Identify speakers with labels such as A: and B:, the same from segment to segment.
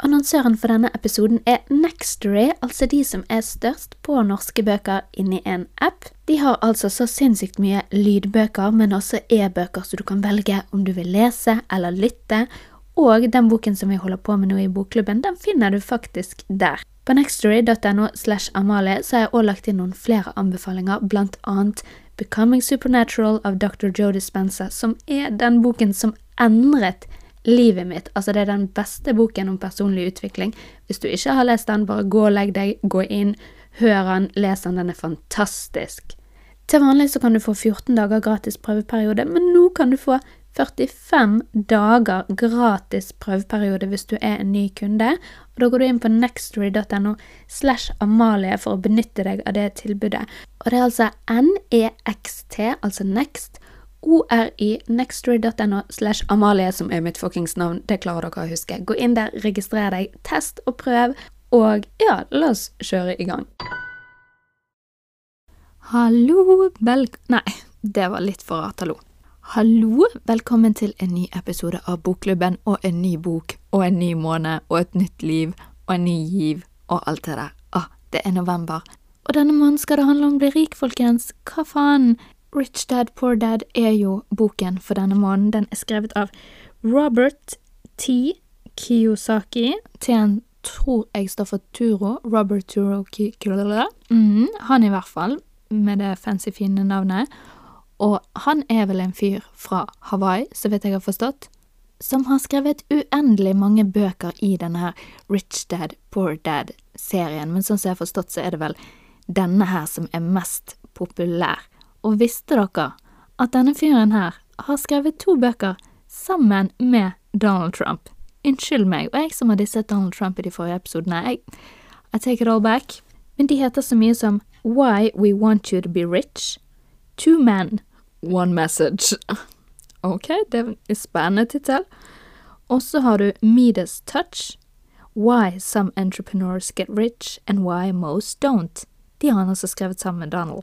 A: Annonsøren for denne episoden er Nextory, altså de som er størst på norske bøker inni en app. De har altså så sinnssykt mye lydbøker, men også e-bøker, så du kan velge om du vil lese eller lytte. Og den boken som vi holder på med nå i bokklubben, den finner du faktisk der. På nextory.no slash Amalie så har jeg også lagt inn noen flere anbefalinger, blant annet Becoming Supernatural av Dr. Joe Dispenza, som er den boken som endret livet mitt. Altså, det er den beste boken om personlig utvikling. Hvis du ikke har lest den, bare gå og legg deg, gå inn, hør den, les den, den er fantastisk. Til vanlig så kan du få 14 dager gratis prøveperiode, men nå kan du få 45 dager gratis prøveperiode hvis du er en ny kunde. Og Da går du inn på nextory.no slash Amalie for å benytte deg av det tilbudet. Og det er altså NEXT, altså Next, ORI, nextory.no slash Amalie, som er mitt fuckings navn. Det klarer dere å huske. Gå inn der, registrer deg, test og prøv, og ja, la oss kjøre i gang. Hallo, vel... Nei, det var litt for rart, hallo. Hallo, velkommen til en ny episode av Bokklubben og en ny bok og en ny måned og et nytt liv og en ny giv og alt det der. Ah, det er november. Og denne måneden skal det handle om å bli rik, folkens. Hva faen? Rich Dad Poor Dad er jo boken for denne måneden. Den er skrevet av Robert T. Kiyosaki. T-en tror jeg står for Turo. Robert Turo Kiyosaki. Mm, han i hvert fall, med det fancy, fine navnet. Og han er vel en fyr fra Hawaii, så vidt jeg har forstått, som har skrevet uendelig mange bøker i denne her Rich Dad Poor Dad-serien, men sånn som jeg har forstått, så er det vel denne her som er mest populær. Og visste dere at denne fyren her har skrevet to bøker sammen med Donald Trump? Unnskyld meg, og jeg som hadde sett Donald Trump i de forrige episodene, jeg, I take it all back. Men de heter så mye som Why We Want You To Be Rich, Two Men, One Message. Ok, det er spennende tittel. Og så har du Midas Touch, Why Some Entrepreneurs Get Rich and Why Most Don't. De har han altså skrevet sammen med Donald.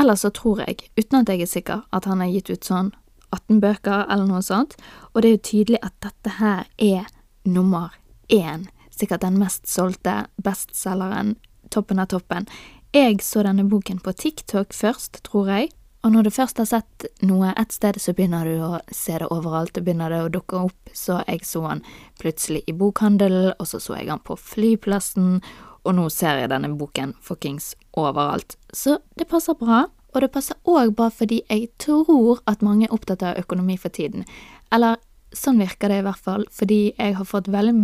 A: Ellers så tror jeg, uten at jeg er sikker, at han har gitt ut sånn 18 bøker eller noe sånt, og det er jo tydelig at dette her er nummer én, sikkert den mest solgte bestselgeren, toppen av toppen. Jeg så denne boken på TikTok først, tror jeg, og når du først har sett noe et sted, så begynner du å se det overalt, det begynner det å dukke opp, så jeg så han plutselig i bokhandelen, og så så jeg han på flyplassen, og nå ser jeg denne boken fuckings overalt. Så det passer bra, og det passer òg bra fordi jeg tror at mange er opptatt av økonomi for tiden. Eller sånn virker det i hvert fall, fordi jeg har fått veldig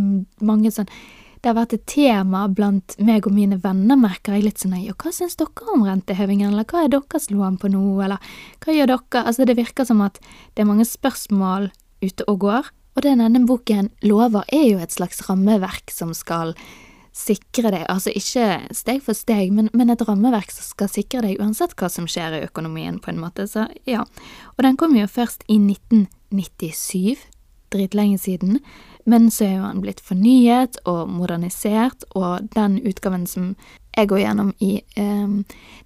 A: mange sånn det har vært et tema blant meg og mine venner, merker jeg litt sånn ja, hva syns dere om rentehevingen, eller hva er deres lån på nå, eller hva gjør dere, altså det virker som at det er mange spørsmål ute og går, og det denne boken lover er jo et slags rammeverk som skal sikre deg, altså ikke steg for steg, men, men, et rammeverk som skal sikre deg uansett hva som skjer i økonomien, på en måte, så ja. Og den kom jo først i 1997, dritlenge siden, men så er jo den blitt fornyet og modernisert, og den utgaven som jeg går gjennom i eh,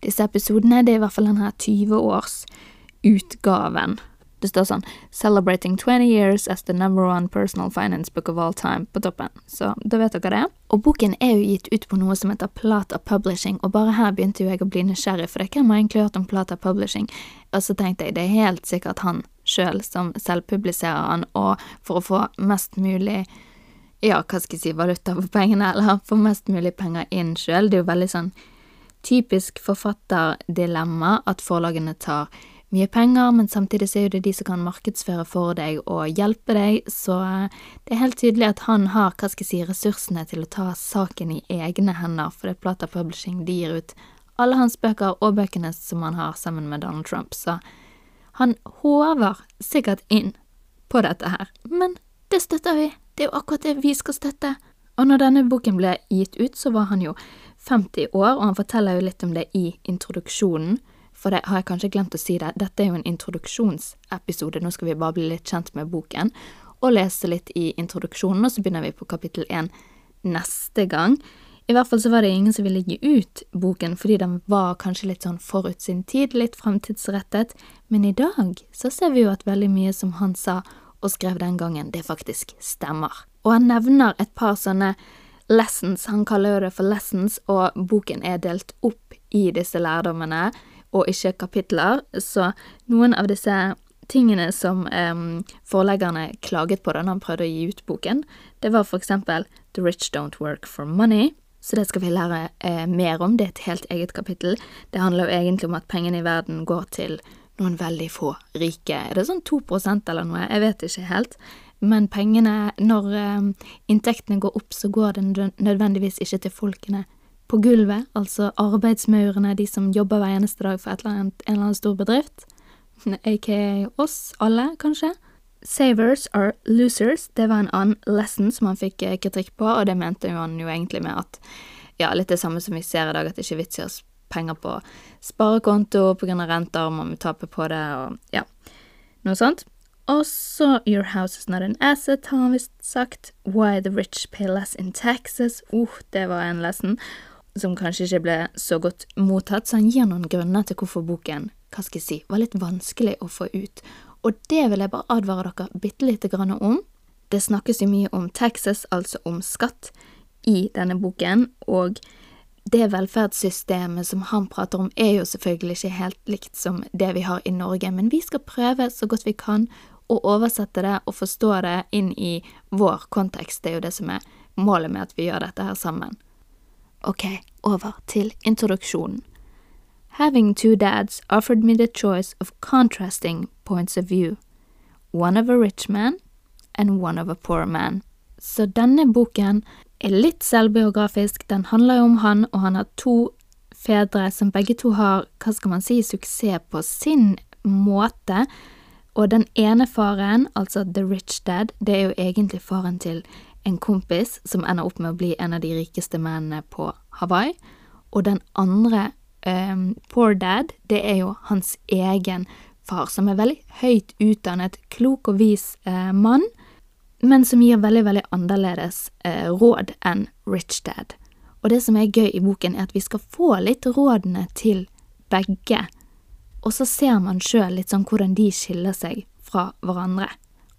A: disse episodene, det er i hvert fall denne her 20-årsutgaven det står sånn 'Celebrating 20 years as the number one personal finance book of all time' på toppen. Så da vet dere det. Og boken er jo gitt ut på noe som heter Plata Publishing, og bare her begynte jo jeg å bli nysgjerrig, for hvem har egentlig hørt om Plata Publishing? Og så tenkte jeg det er helt sikkert han sjøl som selvpubliserer han, og for å få mest mulig ja, hva skal jeg si, valuta for pengene, eller få mest mulig penger inn sjøl. Det er jo veldig sånn typisk forfatterdilemma at forlagene tar mye penger, men samtidig så er jo det de som kan markedsføre for deg og hjelpe deg, så eh, det er helt tydelig at han har, hva skal jeg si, ressursene til å ta saken i egne hender, for det Plata Publishing de gir ut alle hans bøker og bøkene som han har sammen med Donald Trump, så han håver sikkert inn på dette her, men det støtter vi, det er jo akkurat det vi skal støtte. Og når denne boken ble gitt ut, så var han jo 50 år, og han forteller jo litt om det i introduksjonen for det har jeg kanskje glemt å si det, dette er jo en introduksjonsepisode, nå skal vi bare bli litt kjent med boken, og lese litt i introduksjonen, og så begynner vi på kapittel én neste gang. I hvert fall så var det ingen som ville gi ut boken fordi den var kanskje litt sånn forut sin tid, litt fremtidsrettet, men i dag så ser vi jo at veldig mye som han sa og skrev den gangen, det faktisk stemmer. Og han nevner et par sånne lessons, han kaller jo det for lessons, og boken er delt opp i disse lærdommene, og ikke kapitler, så noen av disse tingene som um, forleggerne klaget på da han prøvde å gi ut boken, det var for eksempel The rich don't work for money, så det skal vi lære eh, mer om, det er et helt eget kapittel. Det handler jo egentlig om at pengene i verden går til noen veldig få rike. Er det sånn to prosent eller noe? Jeg vet ikke helt. Men pengene, når eh, inntektene går opp, så går det nødvendigvis ikke til folkene på gulvet, altså arbeidsmaurene, de som jobber hver eneste dag for eller annet, en eller annen stor bedrift, aka oss alle, kanskje. Savers are losers, det var en annen lesson som han fikk eh, kritikk på, og det mente han jo egentlig med at ja, litt det samme som vi ser i dag, at det ikke er vits i å penger på sparekonto av renter, man må tape på det, og ja, noe sånt. Og så Your house is not an asset, har han visst sagt. Why the rich pay less in taxes. Uh, det var en lesson som kanskje ikke ble så godt mottatt, så han gir noen grunner til hvorfor boken, hva skal jeg si, var litt vanskelig å få ut. Og det vil jeg bare advare dere bitte lite grann om. Det snakkes jo mye om Texas, altså om skatt, i denne boken, og det velferdssystemet som han prater om, er jo selvfølgelig ikke helt likt som det vi har i Norge, men vi skal prøve så godt vi kan å oversette det og forstå det inn i vår kontekst. Det er jo det som er målet med at vi gjør dette her sammen. Ok, over til introduksjonen. Having two dads offered me the choice of contrasting points of view, one of a rich man and one of a poor man. Så denne boken er litt selvbiografisk, den handler jo om han, og han har to fedre som begge to har, hva skal man si, suksess på sin måte. Og den ene faren, altså The Rich Dad, det er jo egentlig faren til en kompis som ender opp med å bli en av de rikeste mennene på Hawaii. Og den andre, um, Poor Dad, det er jo hans egen far, som er veldig høyt utdannet, klok og vis uh, mann, men som gir veldig, veldig annerledes uh, råd enn Rich Dad. Og det som er gøy i boken, er at vi skal få litt rådene til begge, og så ser man sjøl litt sånn hvordan de skiller seg fra hverandre.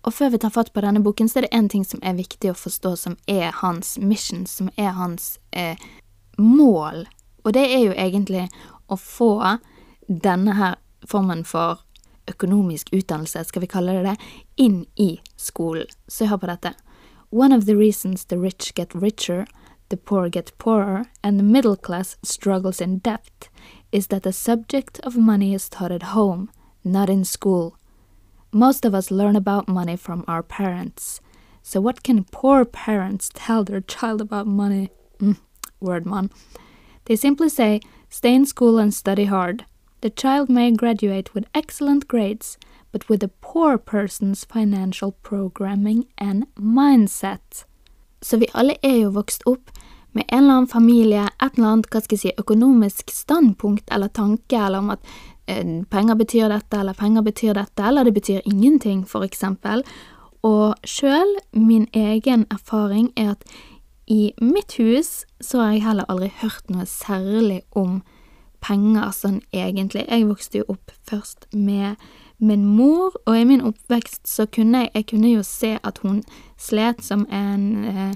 A: Og før vi tar fatt på denne boken, så er det én ting som er viktig å forstå, som er hans mission, som er hans eh, mål. Og det er jo egentlig å få denne her formen for økonomisk utdannelse, skal vi kalle det det, inn i skolen. Så hør på dette. One of the reasons the rich get richer, the poor get poorer, and the middle class struggles in debt, is that the subject of money is taught at home, not in school. Most of us learn about money from our parents. So, what can poor parents tell their child about money? Mm, word man. They simply say, stay in school and study hard. The child may graduate with excellent grades, but with a poor person's financial programming and mindset. Så vi alle er jo vokst opp med en eller annen familie, et eller annet hva skal jeg si, økonomisk standpunkt eller tanke, eller om at penger betyr dette, eller penger betyr dette, eller det betyr ingenting, for eksempel. Og sjøl, min egen erfaring er at i mitt hus så har jeg heller aldri hørt noe særlig om penger sånn egentlig. Jeg vokste jo opp først med min mor, og i min oppvekst så kunne jeg, jeg kunne jo se at hun slet som en eh,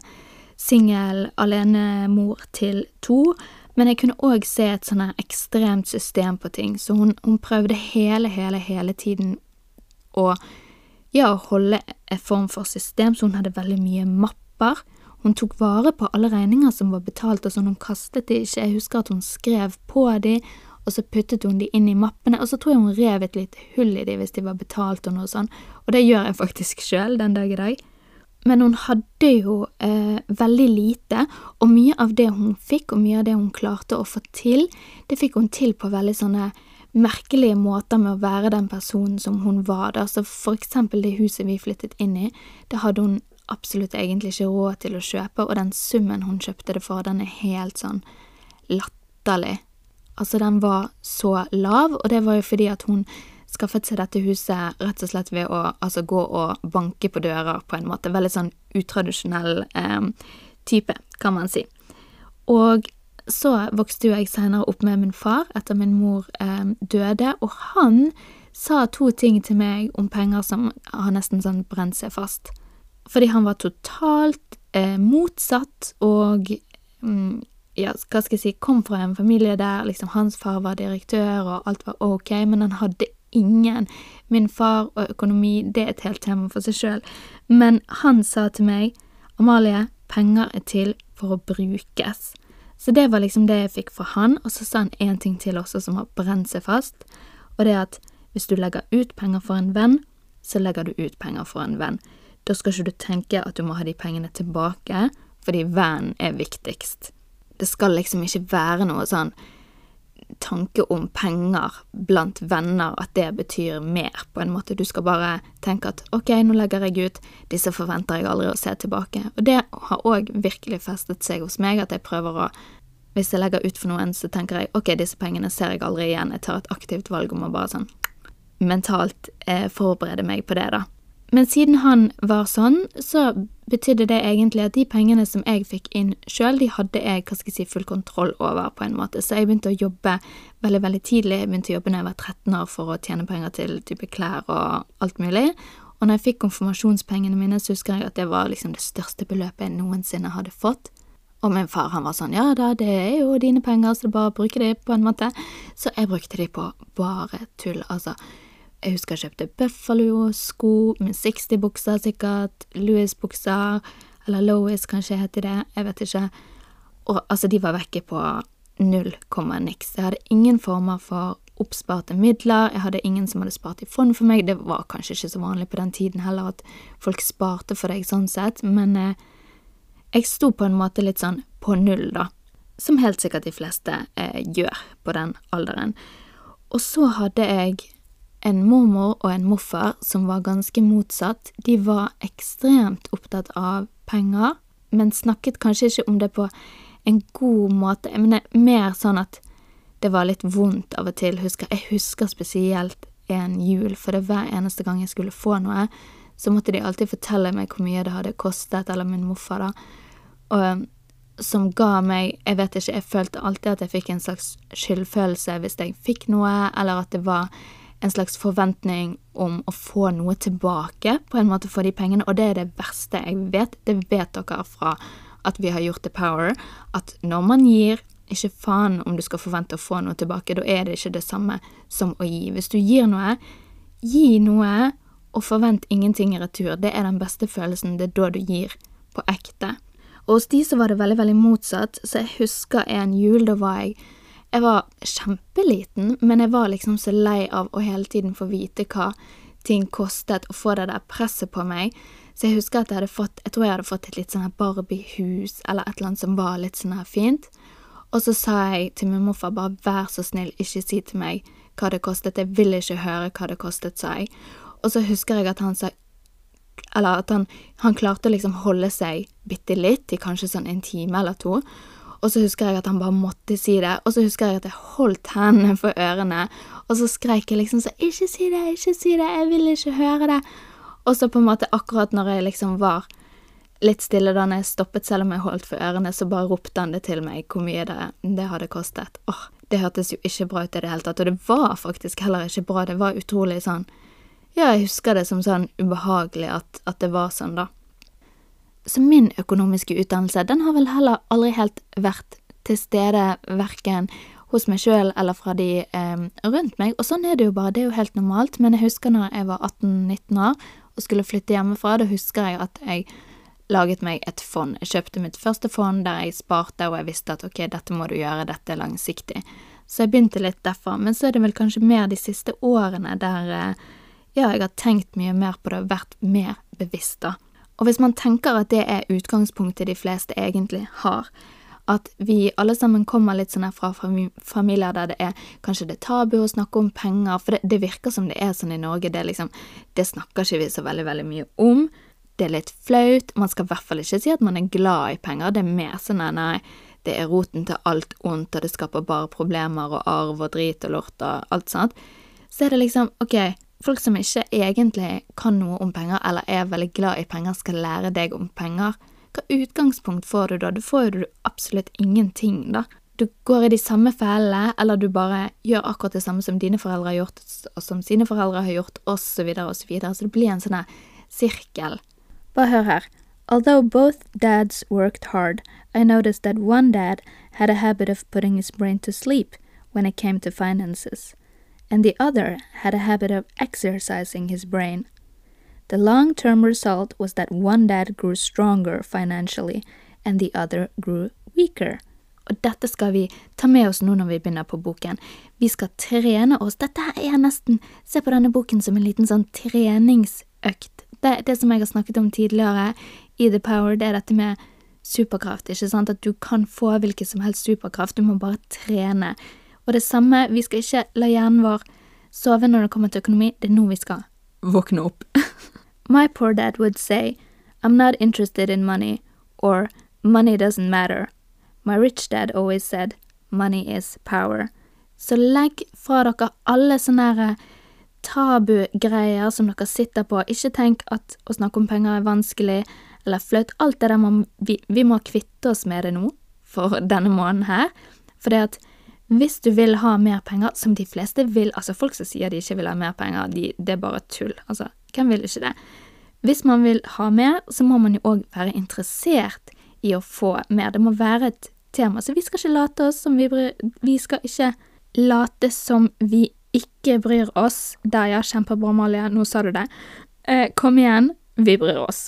A: singel alenemor til to, men jeg kunne òg se et sånn ekstremt system på ting, så hun, hun, prøvde hele, hele, hele tiden å ja, holde en form for system, så hun hadde veldig mye mapper. Hun tok vare på alle regninger som var betalt, og sånn, hun kastet de ikke. Jeg husker at hun skrev på de, og så puttet hun de inn i mappene, og så tror jeg hun rev et lite hull i de hvis de var betalt og noe sånn, og det gjør jeg faktisk sjøl den dag i dag men hun hadde jo eh, veldig lite, og mye av det hun fikk, og mye av det hun klarte å få til, det fikk hun til på veldig sånne merkelige måter med å være den personen som hun var. Da. Så for eksempel det huset vi flyttet inn i, det hadde hun absolutt egentlig ikke råd til å kjøpe, og den summen hun kjøpte det for, den er helt sånn latterlig. Altså, den var så lav, og det var jo fordi at hun skaffet seg dette huset rett og slett ved å altså, gå og banke på dører, på en måte. Veldig sånn utradisjonell eh, type, kan man si. Og så vokste jo jeg senere opp med min far etter min mor eh, døde, og han sa to ting til meg om penger som har nesten sånn brent seg fast. fordi han var totalt eh, motsatt og mm, ja, hva skal jeg si, kom fra en familie der liksom hans far var direktør og alt var ok, men han hadde ingen. Min far og økonomi, det er et helt tema for seg sjøl. Men han sa til meg, Amalie, penger er til for å brukes. Så det var liksom det jeg fikk fra han, og så sa han én ting til også som har brent seg fast, og det er at hvis du legger ut penger for en venn, så legger du ut penger for en venn. Da skal ikke du tenke at du må ha de pengene tilbake, fordi vennen er viktigst. Det skal liksom ikke være noe sånn tanke om penger blant venner, at det betyr mer, på en måte. Du skal bare tenke at ok, nå legger jeg ut, disse forventer jeg aldri å se tilbake. Og det har òg virkelig festet seg hos meg, at jeg prøver å Hvis jeg legger ut for noen, så tenker jeg ok, disse pengene ser jeg aldri igjen. Jeg tar et aktivt valg om å bare sånn mentalt eh, forberede meg på det, da. Men siden han var sånn, så betydde det egentlig at de pengene som jeg fikk inn sjøl, de hadde jeg hva skal jeg si, full kontroll over, på en måte. Så jeg begynte å jobbe veldig, veldig tidlig. Jeg begynte å jobbe når jeg var 13 år for å tjene penger til type klær og alt mulig. Og når jeg fikk konfirmasjonspengene mine, så husker jeg at det var liksom det største beløpet jeg noensinne hadde fått. Og min far han var sånn ja da, det er jo dine penger, så det er bare å bruke de, på en måte. Så jeg brukte de på bare tull, altså. Jeg husker jeg kjøpte Buffalo-sko med 60-bukser sikkert, Louis-bukser, eller Lois kanskje heter det, jeg vet ikke. Og altså, de var vekke på null komma niks. Jeg hadde ingen former for oppsparte midler, jeg hadde ingen som hadde spart i fond for meg, det var kanskje ikke så vanlig på den tiden heller at folk sparte for deg sånn sett, men eh, jeg sto på en måte litt sånn på null, da, som helt sikkert de fleste eh, gjør på den alderen. Og så hadde jeg en mormor og en morfar som var ganske motsatt. De var ekstremt opptatt av penger, men snakket kanskje ikke om det på en god måte. Jeg mener mer sånn at det var litt vondt av og til. Husker, jeg husker spesielt en jul, for det hver eneste gang jeg skulle få noe, så måtte de alltid fortelle meg hvor mye det hadde kostet, eller min morfar, da. Og som ga meg Jeg vet ikke, jeg følte alltid at jeg fikk en slags skyldfølelse hvis jeg fikk noe, eller at det var en slags forventning om å få noe tilbake, på en måte for de pengene, og det er det verste jeg vet. Det vet dere fra at vi har gjort The Power, at når man gir, ikke faen om du skal forvente å få noe tilbake, da er det ikke det samme som å gi. Hvis du gir noe, gi noe, og forvent ingenting i retur. Det er den beste følelsen, det er da du gir på ekte. Og hos de så var det veldig, veldig motsatt, så jeg husker en jul, da var jeg jeg var kjempeliten, men jeg var liksom så lei av å hele tiden få vite hva ting kostet, og få det der presset på meg. Så jeg husker at jeg hadde fått Jeg tror jeg hadde fått et litt sånn Barbie-hus, eller et eller annet som var litt sånn her fint. Og så sa jeg til min morfar bare vær så snill, ikke si til meg hva det kostet, jeg vil ikke høre hva det kostet, sa jeg. Og så husker jeg at han sa Eller at han, han klarte å liksom holde seg bitte litt, i kanskje sånn en time eller to. Og så husker jeg at han bare måtte si det, og så husker jeg at jeg holdt hendene for ørene, og så skreik jeg liksom så 'Ikke si det, ikke si det, jeg vil ikke høre det'. Og så på en måte akkurat når jeg liksom var litt stille da når jeg stoppet, selv om jeg holdt for ørene, så bare ropte han det til meg hvor mye det, det hadde kostet. Åh, det hørtes jo ikke bra ut i det hele tatt, og det var faktisk heller ikke bra, det var utrolig sånn Ja, jeg husker det som sånn ubehagelig at, at det var sånn, da. Så min økonomiske utdannelse, den har vel heller aldri helt vært til stede verken hos meg sjøl eller fra de eh, rundt meg, og sånn er det jo bare, det er jo helt normalt, men jeg husker når jeg var 18-19 år og skulle flytte hjemmefra, da husker jeg at jeg laget meg et fond. Jeg kjøpte mitt første fond der jeg sparte, og jeg visste at ok, dette må du gjøre, dette er langsiktig. Så jeg begynte litt derfra, men så er det vel kanskje mer de siste årene der eh, ja, jeg har tenkt mye mer på det og vært mer bevisst, da. Og hvis man tenker at det er utgangspunktet de fleste egentlig har, at vi alle sammen kommer litt sånn fra familier der det er kanskje det er tabu å snakke om penger, for det, det, virker som det er sånn i Norge, det liksom Det snakker ikke vi så veldig, veldig mye om. Det er litt flaut. Man skal i hvert fall ikke si at man er glad i penger, det er mer sånn nei, det er roten til alt ondt, og det skaper bare problemer og arv og drit og lort og alt sånt. Så er det liksom, ok, Folk som ikke egentlig kan noe om penger, eller er veldig glad i penger, skal lære deg om penger. Hva utgangspunkt får du da? Du får jo absolutt ingenting, da. Du går i de samme fellene, eller du bare gjør akkurat det samme som dine foreldre har gjort, og som sine foreldre har gjort, osv., osv. Så, så det blir en sånn sirkel. Bare hør her. Although both dads worked hard, I noticed that one dad had a habit of putting his brain to sleep when it came to finances, and the other had a habit of exercising his brain. The long term result was that one dad grew stronger financially, and the other grew weaker. Og dette skal vi ta med oss nå når vi begynner på boken. Vi skal trene oss. Dette er nesten Se på denne boken som en liten sånn treningsøkt. Det, det som jeg har snakket om tidligere i The Power, det er dette med superkraft. ikke sant? At du kan få hvilken som helst superkraft, du må bare trene. Og det samme, vi skal ikke la hjernen vår sove når det kommer til økonomi, det er nå vi skal våkne opp. My poor dad would say, I'm not interested in money, or money doesn't matter. My rich dad always said, money is power. Så legg fra dere alle sånne tabugreier som dere sitter på. Ikke tenk at å snakke om penger er vanskelig eller flaut. Alt det der må vi, vi må kvitte oss med det nå, for denne måneden her. For det at hvis du vil ha mer penger, som de fleste vil Altså, folk som sier de ikke vil ha mer penger, de, det er bare tull. Altså, hvem vil ikke det? Hvis man vil ha mer, så må man jo òg være interessert i å få mer. Det må være et tema. Så vi skal ikke late oss som vi bryr Vi skal ikke late som vi ikke bryr oss. Der, ja, kjempebra, Malia, nå sa du det. Eh, kom igjen, vi bryr oss.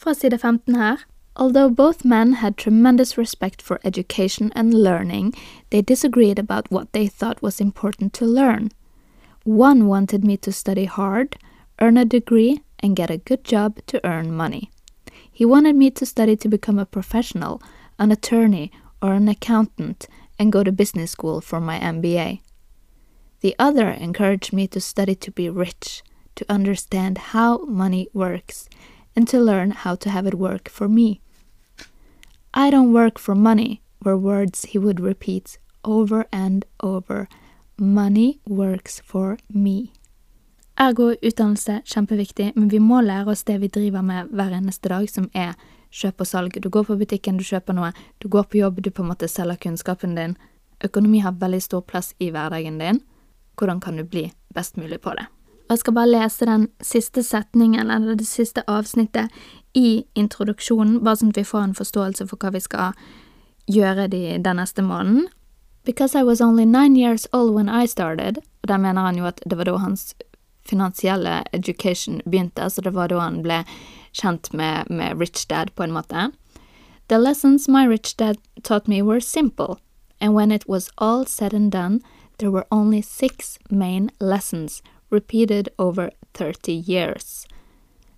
A: Fra side 15 her. Although both men had tremendous respect for education and learning, they disagreed about what they thought was important to learn. One wanted me to study hard, earn a degree, and get a good job to earn money. He wanted me to study to become a professional, an attorney, or an accountant, and go to business school for my MBA. The other encouraged me to study to be rich, to understand how money works, and to learn how to have it work for me. I don't work for money were words he would repeat over and over. Money works for me. Ergo utdannelse kjempeviktig, men vi må lære oss det vi driver med hver eneste dag, som er kjøp og salg. Du går på butikken, du kjøper noe, du går på jobb, du på en måte selger kunnskapen din. Økonomi har veldig stor plass i hverdagen din. Hvordan kan du bli best mulig på det? Og jeg skal bare lese den siste setningen, eller det siste avsnittet, i introduksjonen, bare sånn at vi får en forståelse for hva vi skal gjøre de, den neste måneden. Because I was only nine years old when I started, og der mener han jo at det var da hans finansielle education begynte, så det var da han ble kjent med, med Rich Dad, på en måte. The lessons my rich dad taught me were simple, and when it was all said and done, there were only six main lessons repeated over 30 years.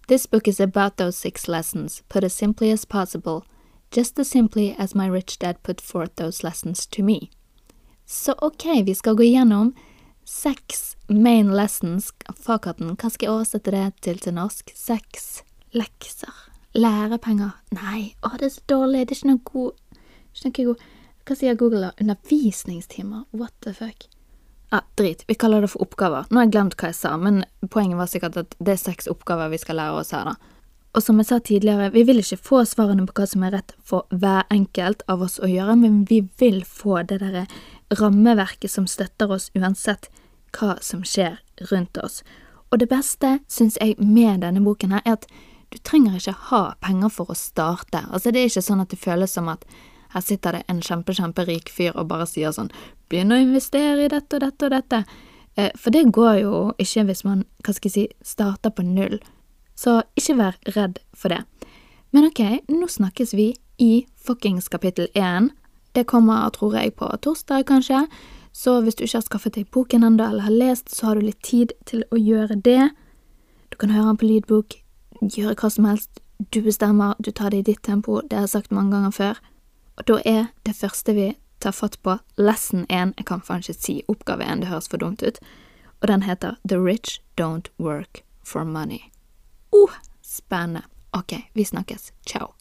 A: This book is about those six lessons, put as simply as possible, just as simply as my rich dad put forth those lessons to me. Så ok, vi skal gå gjennom seks main lessons. Fagkatten, hva skal jeg oversette det til til norsk? Seks lekser. Lærepenger. Nei, å, det er så dårlig. Det er ikke noe god Ikke noe god Hva sier Google, da? Undervisningstimer? What the fuck? Ja, drit. Vi kaller det for oppgaver. Nå har jeg glemt hva jeg sa, men poenget var sikkert at det er seks oppgaver vi skal lære oss her, da. Og som jeg sa tidligere, vi vil ikke få svarene på hva som er rett for hver enkelt av oss å gjøre, men vi vil få det derre rammeverket som støtter oss uansett hva som skjer rundt oss. Og det beste, syns jeg, med denne boken her, er at du trenger ikke ha penger for å starte. Altså, det er ikke sånn at det føles som at her sitter det en kjempe, kjemperik fyr og bare sier sånn Begynn å investere i dette og dette og dette. Eh, for det går jo ikke hvis man, hva skal jeg si, starter på null. Så ikke vær redd for det. Men ok, nå snakkes vi i fuckings kapittel én. Det kommer, tror jeg, på torsdag, kanskje. Så hvis du ikke har skaffet deg boken ennå, eller har lest, så har du litt tid til å gjøre det. Du kan høre den på lydbok, gjøre hva som helst. Du bestemmer, du tar det i ditt tempo, det har jeg sagt mange ganger før. Og da er det første vi tar fatt på, lesson 1, jeg kan faen si oppgave 1, det høres for dumt ut, og den heter The Rich Don't Work for Money. Uh, spennende. Ok, vi snakkes. Ciao.